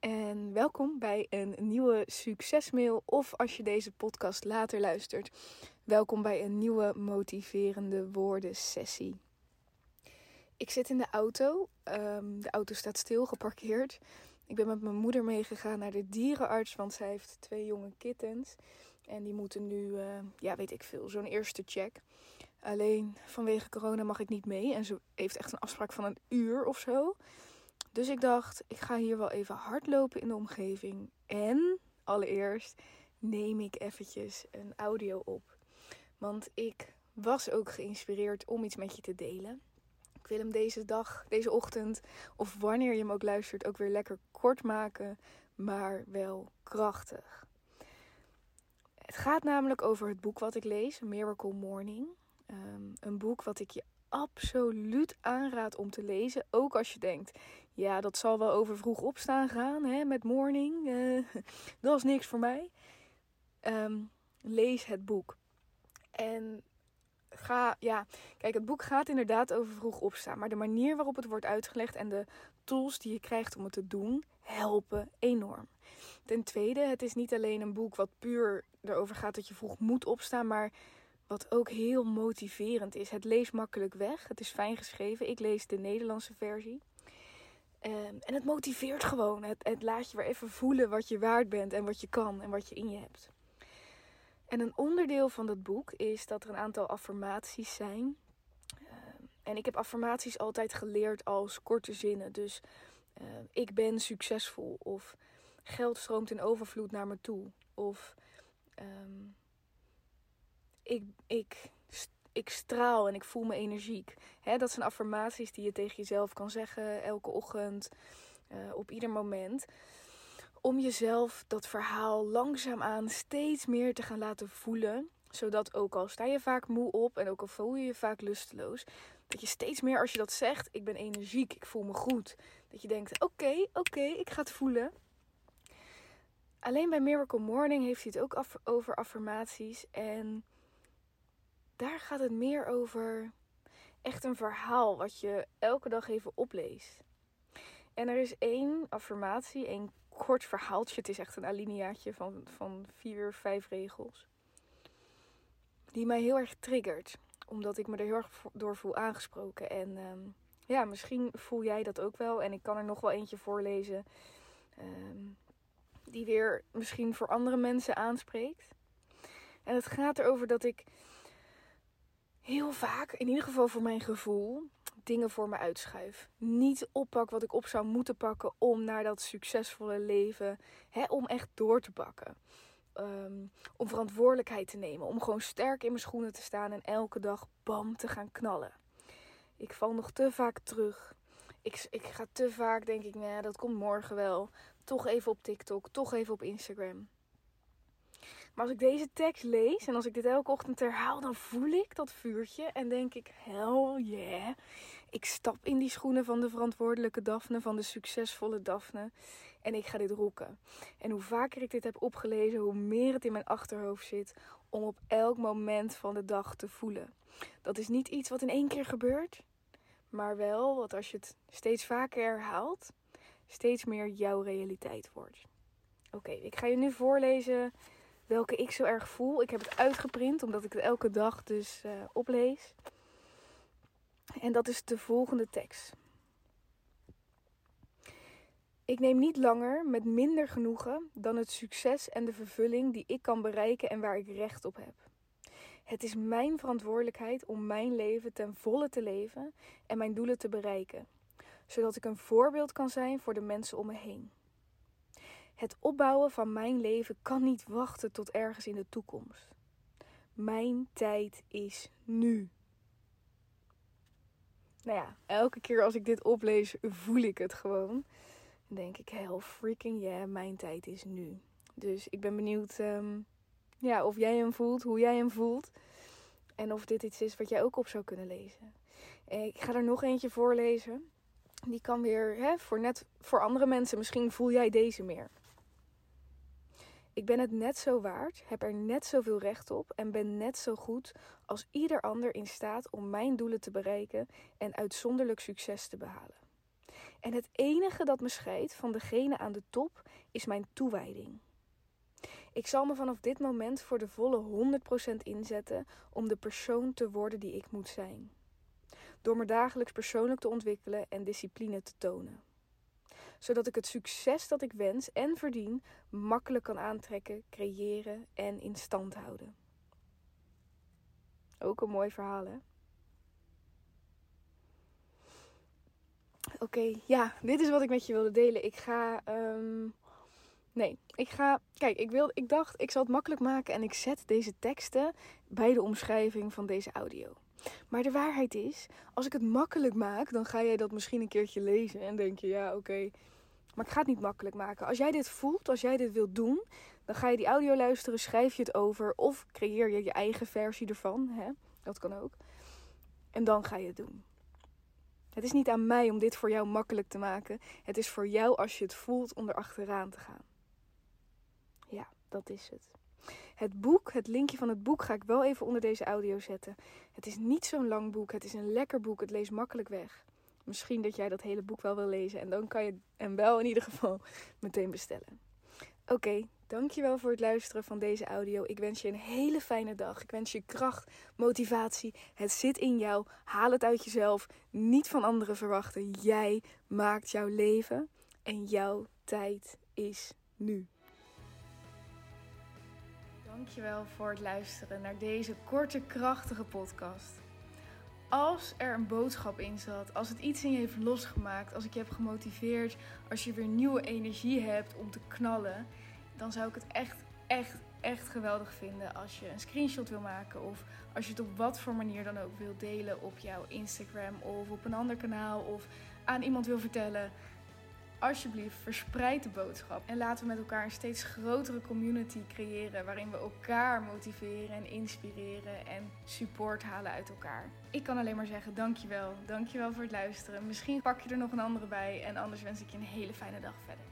En welkom bij een nieuwe succesmail. Of als je deze podcast later luistert, welkom bij een nieuwe motiverende woorden sessie. Ik zit in de auto. Ehm, de auto staat stil, geparkeerd. Ik ben met mijn moeder meegegaan naar de dierenarts, want zij heeft twee jonge kittens. En die moeten nu, uh, ja, weet ik veel, zo'n eerste check. Alleen vanwege corona mag ik niet mee. En ze heeft echt een afspraak van een uur of zo. Dus ik dacht, ik ga hier wel even hardlopen in de omgeving. En allereerst neem ik eventjes een audio op. Want ik was ook geïnspireerd om iets met je te delen. Ik wil hem deze dag, deze ochtend, of wanneer je hem ook luistert, ook weer lekker kort maken, maar wel krachtig. Het gaat namelijk over het boek wat ik lees, Miracle Morning. Um, een boek wat ik je absoluut aanraad om te lezen. Ook als je denkt, ja, dat zal wel over vroeg opstaan gaan, hè, met morning. Uh, dat is niks voor mij. Um, lees het boek. En ga, ja, kijk, het boek gaat inderdaad over vroeg opstaan. Maar de manier waarop het wordt uitgelegd en de tools die je krijgt om het te doen, helpen enorm. Ten tweede, het is niet alleen een boek wat puur erover gaat dat je vroeg moet opstaan, maar wat ook heel motiverend is. Het leest makkelijk weg. Het is fijn geschreven. Ik lees de Nederlandse versie. Um, en het motiveert gewoon. Het, het laat je weer even voelen wat je waard bent en wat je kan en wat je in je hebt. En een onderdeel van dat boek is dat er een aantal affirmaties zijn. Um, en ik heb affirmaties altijd geleerd als korte zinnen. Dus uh, ik ben succesvol. Of geld stroomt in overvloed naar me toe. Of ik, ik, ik straal en ik voel me energiek. Dat zijn affirmaties die je tegen jezelf kan zeggen elke ochtend, uh, op ieder moment. Om jezelf dat verhaal langzaamaan steeds meer te gaan laten voelen. Zodat ook al sta je vaak moe op en ook al voel je je vaak lusteloos. Dat je steeds meer als je dat zegt, ik ben energiek, ik voel me goed. Dat je denkt, oké, oké, ik ga het voelen. Alleen bij Miracle Morning heeft hij het ook over affirmaties. En daar gaat het meer over echt een verhaal wat je elke dag even opleest. En er is één affirmatie, één kort verhaaltje. Het is echt een alineaatje van, van vier, vijf regels. Die mij heel erg triggert. Omdat ik me er heel erg door voel aangesproken. En um, ja, misschien voel jij dat ook wel. En ik kan er nog wel eentje voorlezen. Um, die weer misschien voor andere mensen aanspreekt. En het gaat erover dat ik heel vaak, in ieder geval voor mijn gevoel, dingen voor me uitschuif. Niet oppak wat ik op zou moeten pakken om naar dat succesvolle leven, hè, om echt door te pakken. Um, om verantwoordelijkheid te nemen, om gewoon sterk in mijn schoenen te staan en elke dag bam te gaan knallen. Ik val nog te vaak terug. Ik, ik ga te vaak, denk ik, nee, dat komt morgen wel. Toch even op TikTok, toch even op Instagram. Maar als ik deze tekst lees en als ik dit elke ochtend herhaal, dan voel ik dat vuurtje en denk ik, hell yeah. Ik stap in die schoenen van de verantwoordelijke Daphne, van de succesvolle Daphne. En ik ga dit rocken. En hoe vaker ik dit heb opgelezen, hoe meer het in mijn achterhoofd zit om op elk moment van de dag te voelen. Dat is niet iets wat in één keer gebeurt, maar wel wat als je het steeds vaker herhaalt, steeds meer jouw realiteit wordt. Oké, ik ga je nu voorlezen welke ik zo erg voel. Ik heb het uitgeprint omdat ik het elke dag dus uh, oplees. En dat is de volgende tekst. Ik neem niet langer met minder genoegen dan het succes en de vervulling die ik kan bereiken en waar ik recht op heb. Het is mijn verantwoordelijkheid om mijn leven ten volle te leven en mijn doelen te bereiken, zodat ik een voorbeeld kan zijn voor de mensen om me heen. Het opbouwen van mijn leven kan niet wachten tot ergens in de toekomst. Mijn tijd is nu. Nou ja, elke keer als ik dit oplees, voel ik het gewoon. Dan denk ik, hell freaking yeah, mijn tijd is nu. Dus ik ben benieuwd ehm, ja, of jij hem voelt, hoe jij hem voelt. En of dit iets is wat jij ook op zou kunnen lezen. Ik ga er nog eentje voorlezen. Die kan weer hè, voor net voor andere mensen. Misschien voel jij deze meer. Ik ben het net zo waard, heb er net zoveel recht op en ben net zo goed als ieder ander in staat om mijn doelen te bereiken en uitzonderlijk succes te behalen. En het enige dat me scheidt van degene aan de top is mijn toewijding. Ik zal me vanaf dit moment voor de volle 100% inzetten om de persoon te worden die ik moet zijn. Door me dagelijks persoonlijk te ontwikkelen en discipline te tonen zodat ik het succes dat ik wens en verdien makkelijk kan aantrekken, creëren en in stand houden. Ook een mooi verhaal, hè? Oké, ja, dit is wat ik met je wilde delen. Ik ga. Um, nee, ik ga. Kijk, ik, wil, ik dacht, ik zal het makkelijk maken en ik zet deze teksten bij de omschrijving van deze audio. Maar de waarheid is, als ik het makkelijk maak, dan ga jij dat misschien een keertje lezen en denk je, ja, oké. maar ik ga het niet makkelijk maken. Als jij dit voelt, als jij dit wilt doen, dan ga je die audio luisteren, schrijf je het over of creëer je je eigen versie ervan. Hè? Dat kan ook. En dan ga je het doen. Het is niet aan mij om dit voor jou makkelijk te maken. Het is voor jou als je het voelt om erachteraan te gaan. Ja, dat is het. Het boek, het linkje van het boek ga ik wel even onder deze audio zetten. Het is niet zo'n lang boek, het is een lekker boek, het leest makkelijk weg. Misschien dat jij dat hele boek wel wil lezen en dan kan je hem wel in ieder geval meteen bestellen. Oké, dankjewel voor het luisteren van deze audio. Ik wens je een hele fijne dag. Ik wens je kracht, motivatie. Het zit in jou. Haal het uit jezelf. Niet van anderen verwachten. Jij maakt jouw leven en jouw tijd is nu. Dankjewel voor het luisteren naar deze korte, krachtige podcast. Als er een boodschap in zat, als het iets in je heeft losgemaakt, als ik je heb gemotiveerd, als je weer nieuwe energie hebt om te knallen, dan zou ik het echt, echt, echt geweldig vinden als je een screenshot wil maken of als je het op wat voor manier dan ook wil delen op jouw Instagram of op een ander kanaal of aan iemand wil vertellen alsjeblieft, verspreid de boodschap. En laten we met elkaar een steeds grotere community creëren. Waarin we elkaar motiveren en inspireren en support halen uit elkaar. Ik kan alleen maar zeggen: dankjewel. Dankjewel voor het luisteren. Misschien pak je er nog een andere bij. En anders wens ik je een hele fijne dag verder.